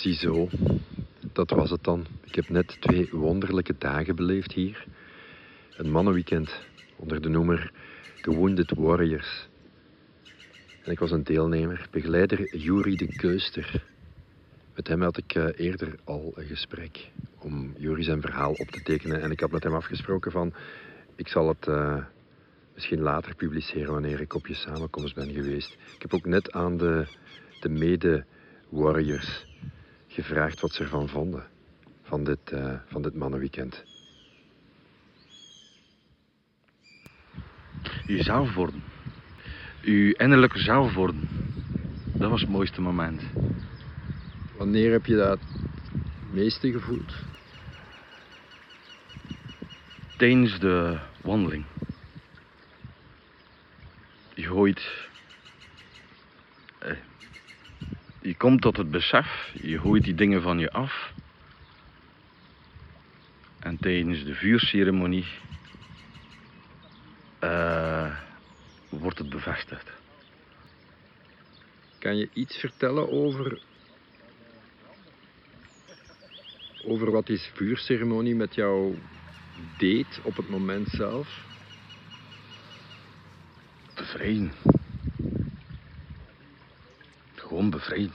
Ziezo, dat was het dan. Ik heb net twee wonderlijke dagen beleefd hier. Een mannenweekend onder de noemer The Wounded Warriors. En ik was een deelnemer, begeleider Juri de Keuster. Met hem had ik eh, eerder al een gesprek om Juri zijn verhaal op te tekenen. En ik had met hem afgesproken van, ik zal het uh, misschien later publiceren wanneer ik op je samenkomst ben geweest. Ik heb ook net aan de, de mede-warriors gevraagd wat ze ervan vonden, van dit, uh, van dit mannenweekend. Jezelf worden. Uw innerlijke zelf worden. Dat was het mooiste moment. Wanneer heb je dat het meeste gevoeld? Tijdens de wandeling. Je gooit. Je komt tot het besef, je gooit die dingen van je af. En tijdens de vuurceremonie uh, wordt het bevestigd. Kan je iets vertellen over. over wat die vuurceremonie met jou deed op het moment zelf? Bevrijden. Gewoon bevrijden.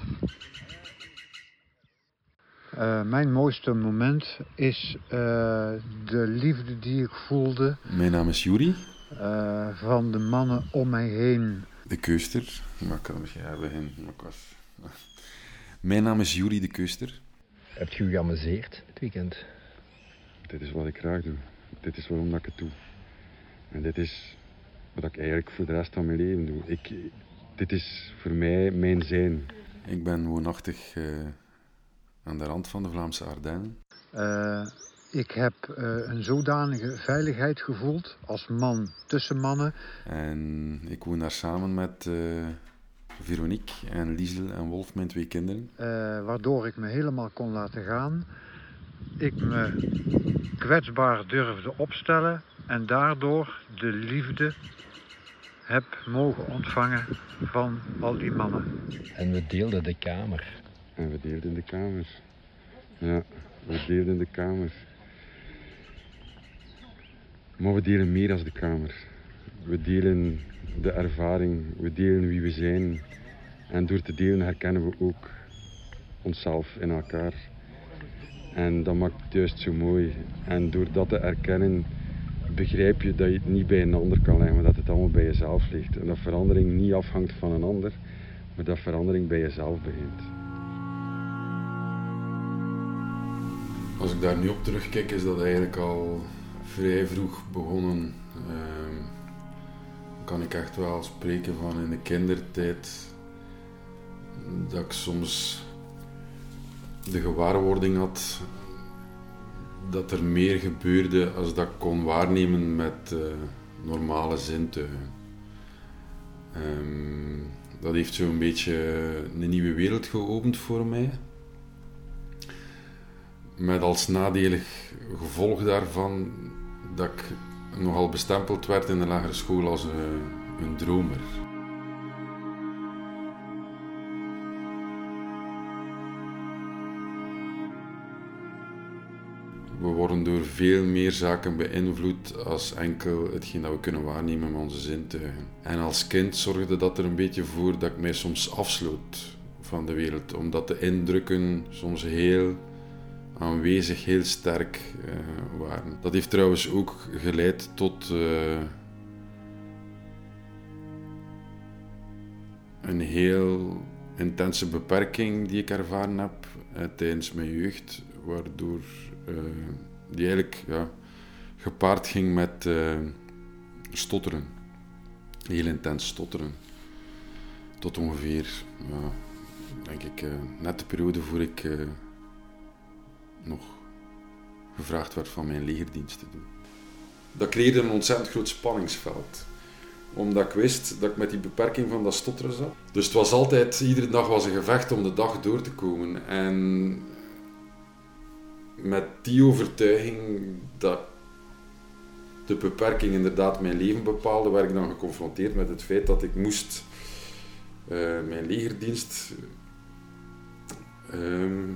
Uh, mijn mooiste moment is uh, de liefde die ik voelde. Mijn naam is Juri. Uh, van de mannen om mij heen. De Keuster. Maar ik kan misschien hebben Mijn naam is Juri de Keuster. Heb je je geamuseerd dit weekend? Dit is wat ik graag doe. Dit is waarom dat ik het doe. En dit is wat ik eigenlijk voor de rest van mijn leven doe. Ik, dit is voor mij mijn zijn. Ik ben woonachtig uh, aan de rand van de Vlaamse Ardennen. Uh, ik heb uh, een zodanige veiligheid gevoeld als man tussen mannen. En ik woon daar samen met Veronique en Liesel en Wolf, mijn twee kinderen. waardoor ik me helemaal kon laten gaan. Ik me kwetsbaar durfde opstellen en daardoor de liefde heb mogen ontvangen van al die mannen. En we deelden de kamer. En we deelden de kamer. Ja, we deelden de kamer. Maar we delen meer dan de kamer. We delen de ervaring, we delen wie we zijn. En door te delen herkennen we ook onszelf in elkaar. En dat maakt het juist zo mooi. En door dat te erkennen, begrijp je dat je het niet bij een ander kan leggen, maar dat het allemaal bij jezelf ligt. En dat verandering niet afhangt van een ander, maar dat verandering bij jezelf begint. Als ik daar nu op terugkijk, is dat eigenlijk al vrij vroeg begonnen. Uh, kan ik echt wel spreken van in de kindertijd dat ik soms de gewaarwording had dat er meer gebeurde als dat ik kon waarnemen met uh, normale zintuigen. Um, dat heeft zo'n beetje een nieuwe wereld geopend voor mij. Met als nadelig gevolg daarvan dat ik nogal bestempeld werd in de lagere school als een, een dromer. We worden door veel meer zaken beïnvloed als enkel hetgeen dat we kunnen waarnemen met onze zintuigen. En als kind zorgde dat er een beetje voor dat ik mij soms afsloot van de wereld, omdat de indrukken soms heel aanwezig, heel sterk uh, waren. Dat heeft trouwens ook geleid tot uh, een heel intense beperking die ik ervaren heb uh, tijdens mijn jeugd, waardoor die eigenlijk ja, gepaard ging met uh, stotteren. Heel intens stotteren. Tot ongeveer, denk ik, uh, net de periode voor ik nog gevraagd werd van mijn legerdienst te doen. Dat creëerde een ontzettend groot spanningsveld omdat ik wist dat ik met die beperking van dat stotteren zat. Dus het was altijd, iedere dag was een gevecht om de dag door te komen. En met die overtuiging dat de beperking inderdaad mijn leven bepaalde, werd ik dan geconfronteerd met het feit dat ik moest uh, mijn legerdienst ehm,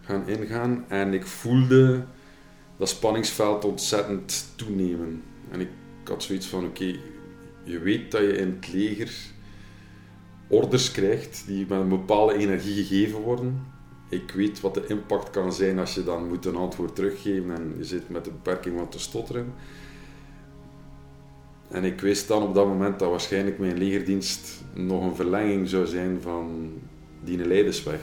gaan ingaan. En ik voelde dat spanningsveld ontzettend toenemen. En ik had zoiets van, oké, je weet dat je in het leger orders krijgt die met een bepaalde energie gegeven worden. Ik weet wat de impact kan zijn als je dan moet een antwoord teruggeven en je zit met de beperking van te stotteren. En ik wist dan op dat moment dat waarschijnlijk mijn legerdienst nog een verlenging zou zijn van die Leidersweg.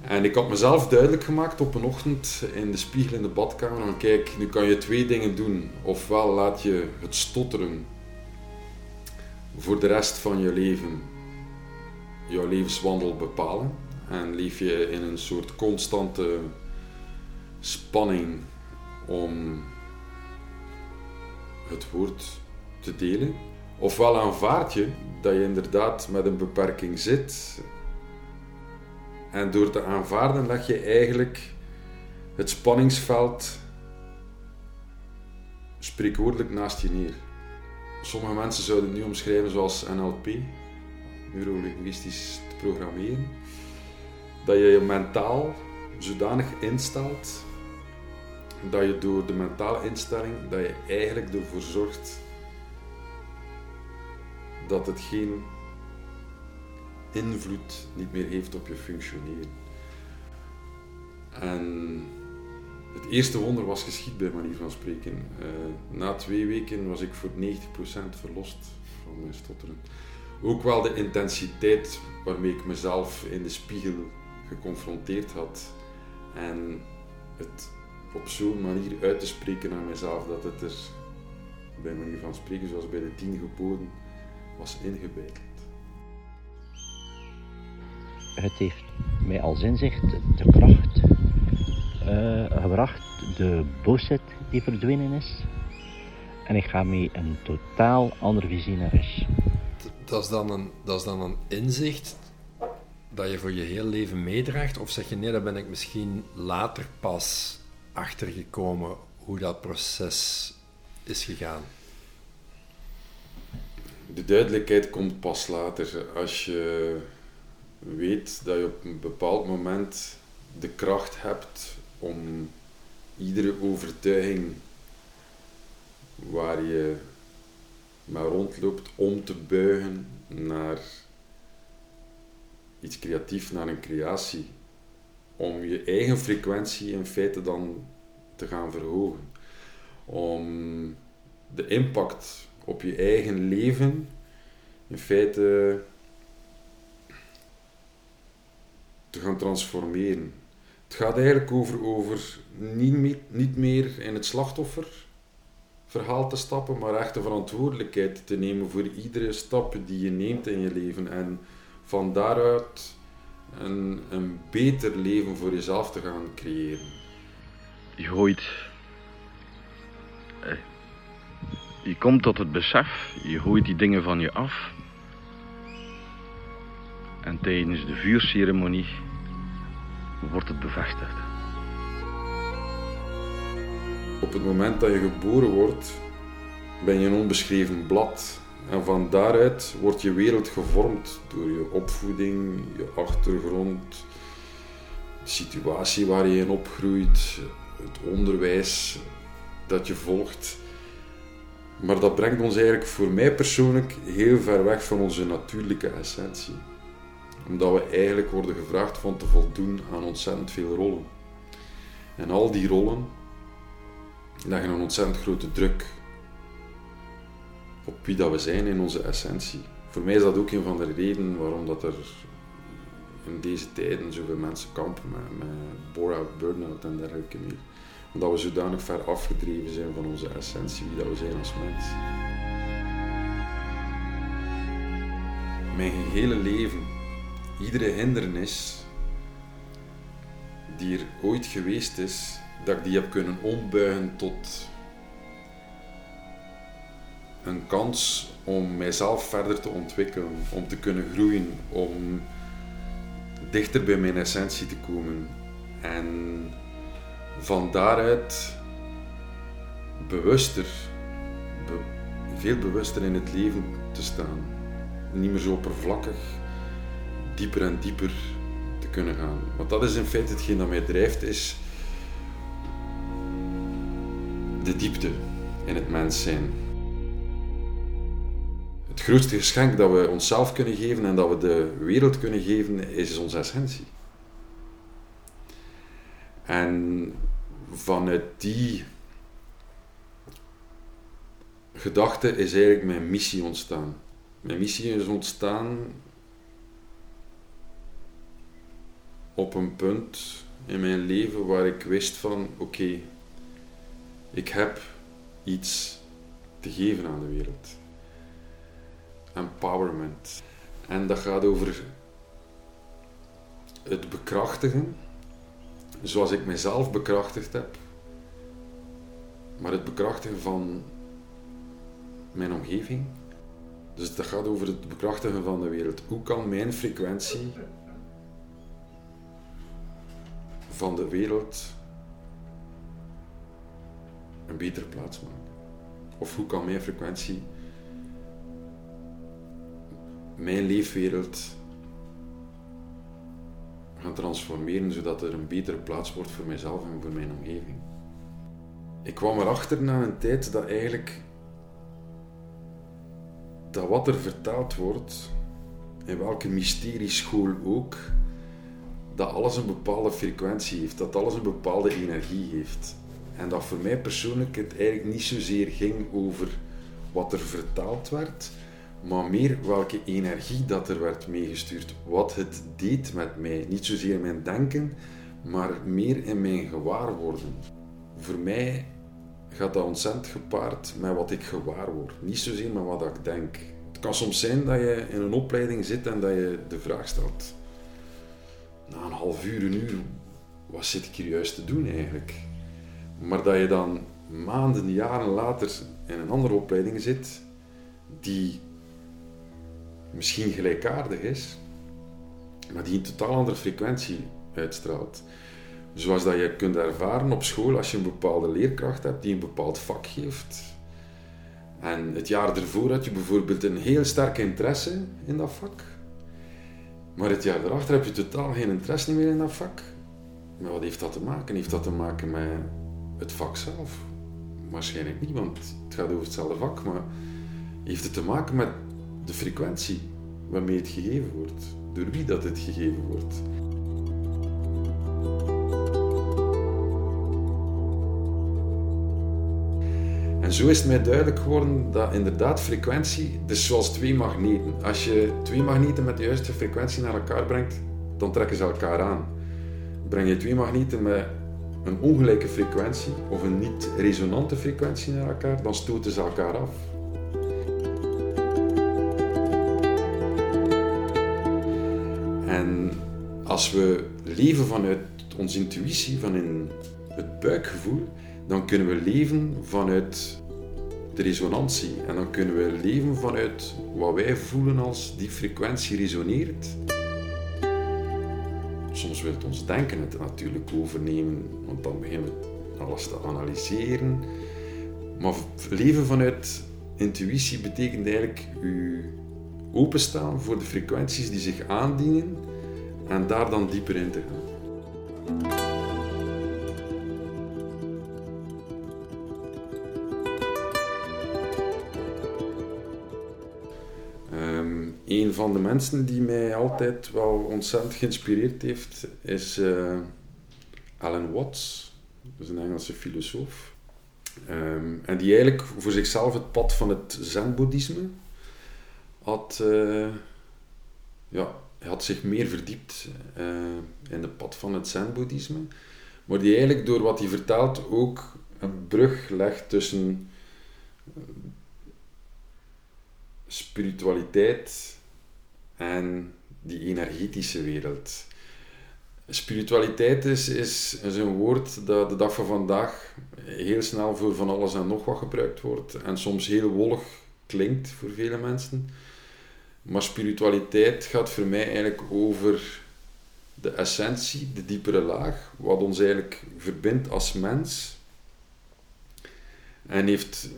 En ik had mezelf duidelijk gemaakt op een ochtend in de spiegel in de badkamer van kijk, nu kan je twee dingen doen. Ofwel laat je het stotteren voor de rest van je leven jouw levenswandel bepalen en leef je in een soort constante spanning om het woord te delen. Ofwel aanvaard je dat je inderdaad met een beperking zit en door te aanvaarden leg je eigenlijk het spanningsveld spreekwoordelijk naast je neer. Sommige mensen zouden het nu omschrijven zoals NLP, neurolinguistisch programmeren. Dat je je mentaal zodanig instelt dat je door de mentale instelling dat je eigenlijk ervoor zorgt dat het geen invloed niet meer heeft op je functioneren. En het eerste wonder was geschied bij manier van spreken. Uh, na twee weken was ik voor 90% verlost van mijn stotteren. Ook wel de intensiteit waarmee ik mezelf in de spiegel geconfronteerd had. En het op zo'n manier uit te spreken aan mezelf dat het er bij manier van spreken, zoals bij de tien geboden, was ingebeiteld. Het heeft mij als inzicht de kracht uh, gebracht, de boosheid die verdwenen is. En ik ga mee een totaal andere visie naar huis. Dat is, dan een, dat is dan een inzicht dat je voor je heel leven meedraagt? Of zeg je nee, daar ben ik misschien later pas achtergekomen hoe dat proces is gegaan? De duidelijkheid komt pas later. Als je weet dat je op een bepaald moment de kracht hebt om iedere overtuiging waar je maar rondloopt om te buigen naar iets creatief, naar een creatie. Om je eigen frequentie in feite dan te gaan verhogen. Om de impact op je eigen leven in feite te gaan transformeren. Het gaat eigenlijk over, over niet, meer, niet meer in het slachtofferverhaal te stappen, maar echt de verantwoordelijkheid te nemen voor iedere stap die je neemt in je leven. En van daaruit een, een beter leven voor jezelf te gaan creëren. Je gooit. Eh, je komt tot het besef, je gooit die dingen van je af. En tijdens de vuurceremonie wordt het bevestigd. Op het moment dat je geboren wordt, ben je een onbeschreven blad. En van daaruit wordt je wereld gevormd door je opvoeding, je achtergrond, de situatie waar je in opgroeit, het onderwijs dat je volgt. Maar dat brengt ons eigenlijk voor mij persoonlijk heel ver weg van onze natuurlijke essentie omdat we eigenlijk worden gevraagd van te voldoen aan ontzettend veel rollen. En al die rollen leggen een ontzettend grote druk op wie dat we zijn in onze essentie. Voor mij is dat ook een van de redenen waarom dat er in deze tijden zoveel mensen kampen met, met bore-out, burn-out en dergelijke meer. Omdat we zodanig ver afgedreven zijn van onze essentie, wie dat we zijn als mens. Mijn gehele leven iedere hindernis die er ooit geweest is, dat ik die heb kunnen ombuigen tot een kans om mijzelf verder te ontwikkelen, om te kunnen groeien, om dichter bij mijn essentie te komen. En van daaruit bewuster, veel bewuster in het leven te staan. Niet meer zo oppervlakkig dieper en dieper te kunnen gaan. Want dat is in feite hetgeen dat mij drijft, is de diepte in het mens zijn. Het grootste geschenk dat we onszelf kunnen geven en dat we de wereld kunnen geven, is onze essentie. En vanuit die gedachte is eigenlijk mijn missie ontstaan. Mijn missie is ontstaan op een punt in mijn leven waar ik wist van oké, ik heb iets te geven aan de wereld. Empowerment. En dat gaat over het bekrachtigen, zoals ik mezelf bekrachtigd heb, maar het bekrachtigen van mijn omgeving. Dus dat gaat over het bekrachtigen van de wereld. Hoe kan mijn frequentie van de wereld een betere plaats maken? Of hoe kan mijn frequentie mijn leefwereld gaan transformeren zodat er een betere plaats wordt voor mijzelf en voor mijn omgeving? Ik kwam erachter na een tijd dat eigenlijk dat wat er vertaald wordt, in welke mysterieschool ook, dat alles een bepaalde frequentie heeft, dat alles een bepaalde energie heeft. En dat voor mij persoonlijk het eigenlijk niet zozeer ging over wat er vertaald werd, maar meer welke energie dat er werd meegestuurd. Wat het deed met mij. Niet zozeer mijn denken, maar meer in mijn gewaarworden. Voor mij gaat dat ontzettend gepaard met wat ik gewaar word. Niet zozeer met wat ik denk. Het kan soms zijn dat je in een opleiding zit en dat je de vraag stelt. Na een half uur, een uur, wat zit ik hier juist te doen eigenlijk? Maar dat je dan maanden, jaren later in een andere opleiding zit, die misschien gelijkaardig is, maar die een totaal andere frequentie uitstraalt. Zoals dat je kunt ervaren op school als je een bepaalde leerkracht hebt die een bepaald vak geeft. En het jaar ervoor had je bijvoorbeeld een heel sterke interesse in dat vak. Maar het jaar erachter heb je totaal geen interesse meer in dat vak. Maar wat heeft dat te maken? Heeft dat te maken met het vak zelf? Waarschijnlijk niet, want het gaat over hetzelfde vak. Maar heeft het te maken met de frequentie waarmee het gegeven wordt? Door wie dat het gegeven wordt? En zo is het mij duidelijk geworden dat inderdaad frequentie, dus zoals twee magneten. Als je twee magneten met de juiste frequentie naar elkaar brengt, dan trekken ze elkaar aan. Breng je twee magneten met een ongelijke frequentie of een niet-resonante frequentie naar elkaar, dan stoten ze elkaar af. En als we leven vanuit onze intuïtie, vanuit het buikgevoel, dan kunnen we leven vanuit de resonantie. En dan kunnen we leven vanuit wat wij voelen als die frequentie resoneert. Soms wil het ons denken het natuurlijk overnemen, want dan beginnen we alles te analyseren. Maar leven vanuit intuïtie betekent eigenlijk u openstaan voor de frequenties die zich aandienen en daar dan dieper in te gaan. een van de mensen die mij altijd wel ontzettend geïnspireerd heeft, is uh, Alan Watts. Dat een Engelse filosoof. Um, en die eigenlijk voor zichzelf het pad van het zen-boeddhisme had... Uh, ja, had zich meer verdiept uh, in het pad van het zen-boeddhisme. Maar die eigenlijk door wat hij vertelt ook een brug legt tussen spiritualiteit en die energetische wereld. Spiritualiteit is, is, is een woord dat de dag van vandaag heel snel voor van alles en nog wat gebruikt wordt en soms heel wollig klinkt voor vele mensen. Maar spiritualiteit gaat voor mij eigenlijk over de essentie, de diepere laag, wat ons eigenlijk verbindt als mens. En heeft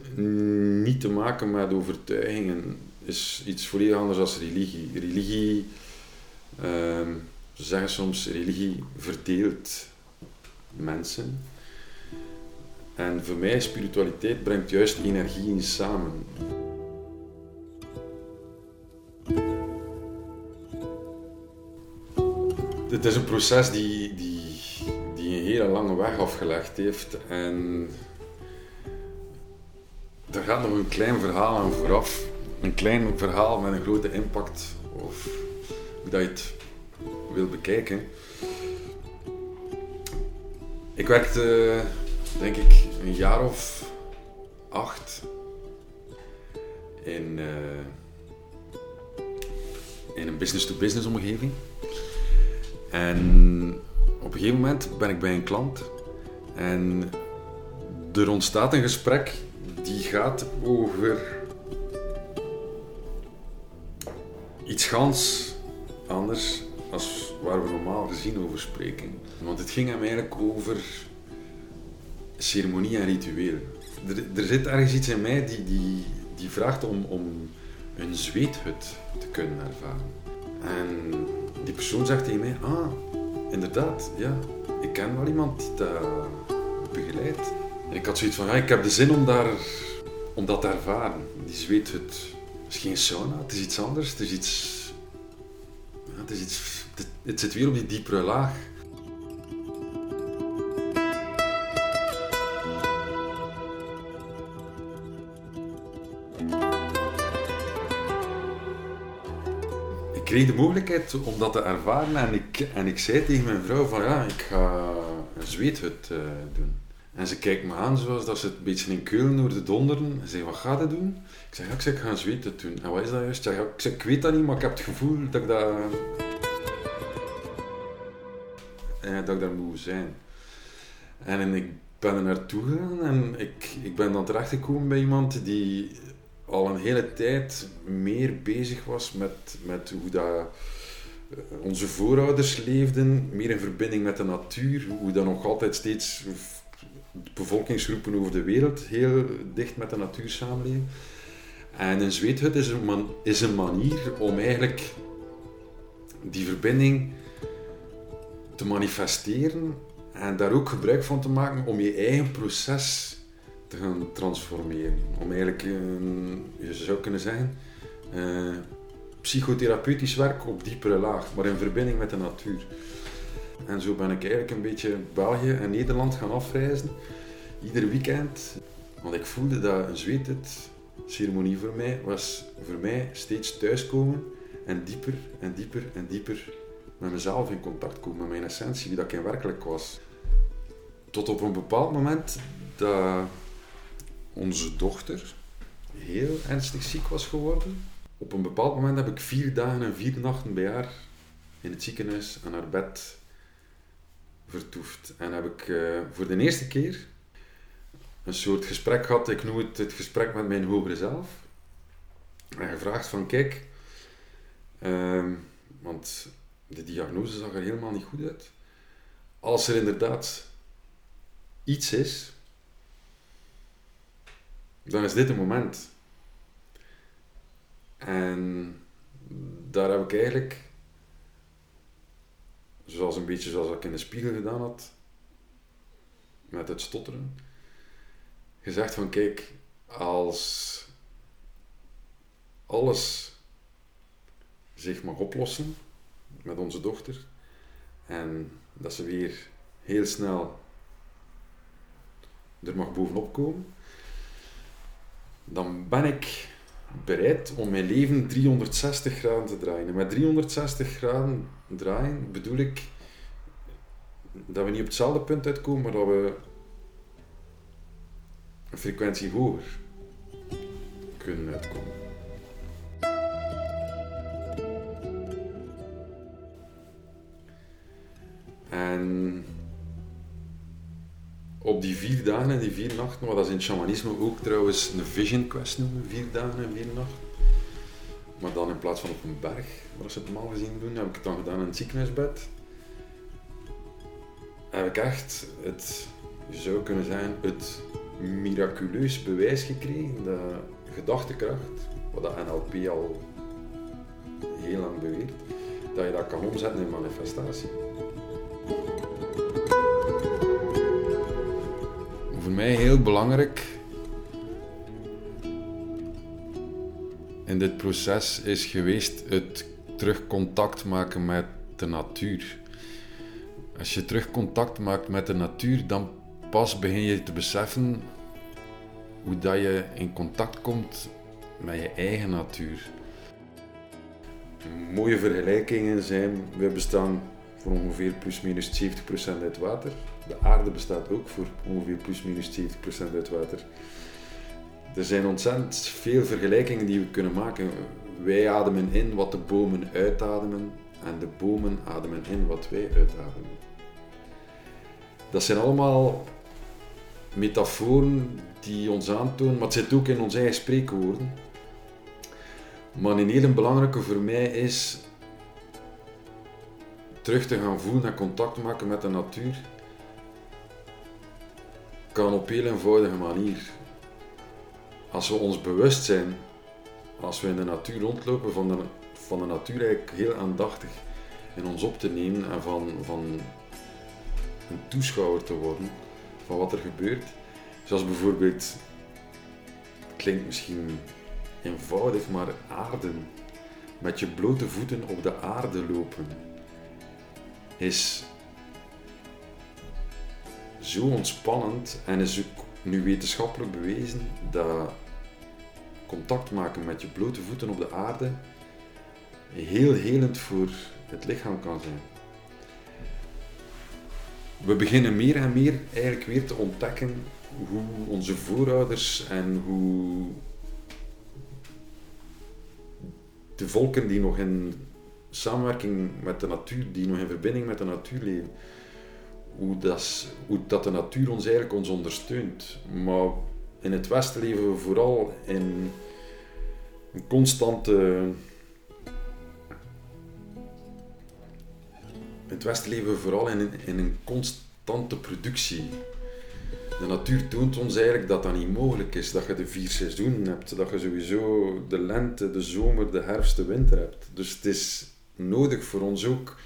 niet te maken met overtuigingen is iets volledig anders dan religie. Religie Ehm, ze zeggen soms religie verdeelt mensen. En voor mij spiritualiteit brengt juist energieën samen. Het is een proces die, die, die een hele lange weg afgelegd heeft. En er gaat nog een klein verhaal aan vooraf. Een klein verhaal met een grote impact. Of hoe dat je het wil bekijken. Ik werkte, denk ik, een jaar of acht in, uh, in een business-to-business omgeving. En op een gegeven moment ben ik bij een klant en er ontstaat een gesprek die gaat over iets gans anders als waar we normaal gezien over spreken. Want het ging hem eigenlijk over ceremonie en ritueel. Er, er zit ergens iets in mij die, die, die vraagt om, om een zweethut te kunnen ervaren. En die persoon zegt tegen mij, ah, inderdaad, ja, ik ken wel iemand die dat begeleidt. Ik had zoiets van, ja, ik heb de zin om, daar, om dat te ervaren. Die zweethut is geen sauna, het is iets anders, het is iets... Ja, het is. Het, het zit weer op die diepere laag. Kreeg de mogelijkheid om dat te ervaren en ik, en ik zei tegen mijn vrouw van ja, ik ga een zweethut uh, doen. En ze kijkt me aan zoals dat ze het een beetje in keulen door de donderen. En zei, wat ga je doen? Ik zeg, ik, zeg, ik ga een zweethut doen. En wat is dat juist? Ja, ik, zeg, ik weet dat niet, maar ik heb het gevoel dat ik dat... Eh, dat daar moet zijn. En ik ben er naartoe gegaan en ik, ik ben dan terechtgekomen bij iemand die al een hele tijd meer bezig was met, met hoe dat eh, onze voorouders leefden, meer in verbinding met de natuur, hoe dat nog altijd steeds bevolkingsgroepen over de wereld heel dicht met de natuur samenleven. En een zweethut is een, man, is een manier om eigenlijk die verbinding te manifesteren en daar ook gebruik van te maken om je eigen proces te gaan transformeren. Om eigenlijk, uh, je zou kunnen zeggen, uh, psychotherapeutisch werk op diepere laag, maar in verbinding met de natuur. En zo ben ik eigenlijk een beetje België en Nederland gaan afreizen, ieder weekend. Want ik voelde dat een zweethut ceremonie voor mij was voor mij steeds thuiskomen en dieper en dieper en dieper met mezelf in contact komen, met mijn essentie, wie dat ik in werkelijk was. Tot op een bepaald moment dat onze dochter heel ernstig ziek was geworden. Op een bepaald moment heb ik vier dagen en vier nachten bij haar in het ziekenhuis aan haar bed vertoefd. En heb ik uh, voor de eerste keer een soort gesprek gehad, ik noem het het gesprek met mijn hogere zelf. En gevraagd van, kijk, uh, want de diagnose zag er helemaal niet goed uit. Als er inderdaad iets is dan is dit een moment. En daar heb ik eigenlijk, zoals een beetje zoals ik in de spiegel gedaan had, met het stotteren, gezegd van kijk, als alles zich mag oplossen met onze dochter en dat ze weer heel snel er mag bovenop komen, dan ben ik bereid om mijn leven 360 graden te draaien. En met 360 graden draaien bedoel ik dat we niet op hetzelfde punt uitkomen, maar dat we een frequentie hoger kunnen uitkomen. En op die vier dagen en die vier nachten, wat dat is in shamanisme ook trouwens een vision quest noemen, vier dagen en vier nachten. Maar dan in plaats van op een berg, waar ze het normaal gezien doen, heb ik het dan gedaan in het ziekenhuisbed. Heb ik echt het, zou kunnen zeggen, het miraculeus bewijs gekregen dat gedachtekracht, wat dat NLP al heel lang beweert, dat je dat kan omzetten in manifestatie. Mij heel belangrijk in dit proces is geweest het terug contact maken met de natuur. Als je terug contact maakt met de natuur, dan pas begin je te beseffen hoe dat je in contact komt met je eigen natuur. Mooie vergelijkingen zijn, we bestaan voor ongeveer plus minus 70% uit water. De aarde bestaat ook voor ongeveer plus minus 70% uit water. Er zijn ontzettend veel vergelijkingen die we kunnen maken. Wij ademen in wat de bomen uitademen en de bomen ademen in wat wij uitademen. Dat zijn allemaal metaforen die ons aantonen, maar het zit ook in onze eigen spreekwoorden. Maar een hele belangrijke voor mij is terug te gaan voelen en contact maken met de natuur. Kan op heel eenvoudige manier. Als we ons bewust zijn, als we in de natuur rondlopen, van de, van de natuur eigenlijk heel aandachtig in ons op te nemen en van, van een toeschouwer te worden van wat er gebeurt. Zoals bijvoorbeeld, het klinkt misschien eenvoudig, maar aarden. Met je blote voeten op de aarde lopen is zo ontspannend en is ook nu wetenschappelijk bewezen dat contact maken met je blote voeten op de aarde heel helend voor het lichaam kan zijn. We beginnen meer en meer eigenlijk weer te ontdekken hoe onze voorouders en hoe de volken die nog in samenwerking met de natuur, die nog in verbinding met de natuur leven, hoe dat, de natuur ons eigenlijk ons ondersteunt. Maar in het Westen leven we vooral in een constante. In het Westen leven we vooral in in een constante productie. De natuur toont ons eigenlijk dat dat niet mogelijk is, dat je de vier seizoenen hebt, dat je sowieso de lente, de zomer, de herfst, de winter hebt. Dus het is nodig voor ons ook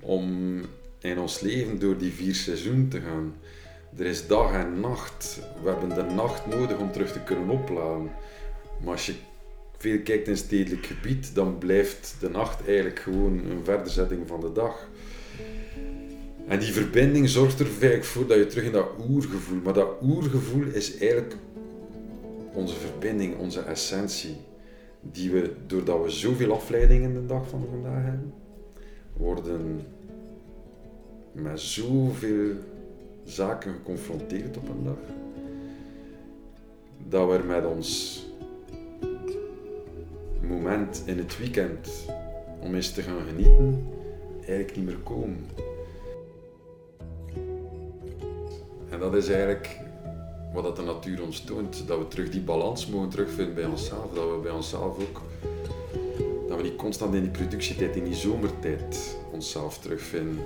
om in ons leven door die vier seizoenen te gaan. Er is dag en nacht. We hebben de nacht nodig om terug te kunnen opladen. Maar als je veel kijkt in stedelijk gebied, dan blijft de nacht eigenlijk gewoon een verderzetting van de dag. En die verbinding zorgt er eigenlijk voor dat je terug in dat oergevoel. Maar dat oergevoel is eigenlijk onze verbinding, onze essentie. Die we, doordat we zoveel afleidingen in de dag van vandaag hebben, worden met zoveel zaken geconfronteerd op een dag. Dat we er met ons moment in het weekend om eens te gaan genieten, eigenlijk niet meer komen. En dat is eigenlijk wat de natuur ons toont, dat we terug die balans mogen terugvinden bij onszelf, dat we bij onszelf ook, dat we niet constant in die productietijd, in die zomertijd onszelf terugvinden.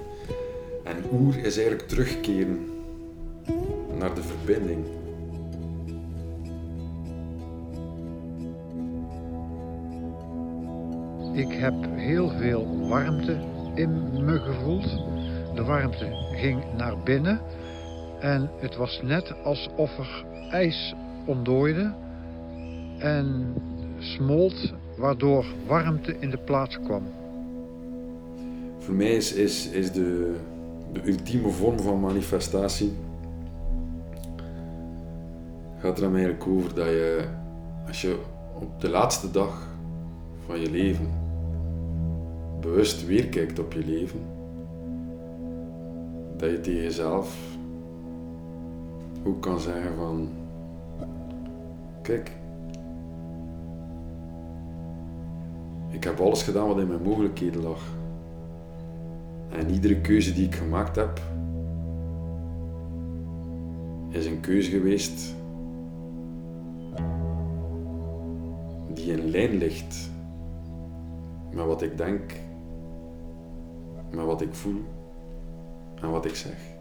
En oer is eigenlijk terugkeren naar de verbinding. Ik heb heel veel warmte in me gevoeld. De warmte ging naar binnen en het was net alsof er ijs ontdooide en smolt, waardoor warmte in de plaats kwam. Voor mij is, is, is de, de ultieme vorm van manifestatie gaat er dan eigenlijk over dat je, als je op de laatste dag van je leven bewust weer kijkt op je leven, dat je tegen jezelf ook kan zeggen van, kijk, ik heb alles gedaan wat in mijn mogelijkheden lag. En iedere keuze die ik gemaakt heb, is een keuze geweest die in lijn ligt met wat ik denk, met wat ik voel en wat ik zeg.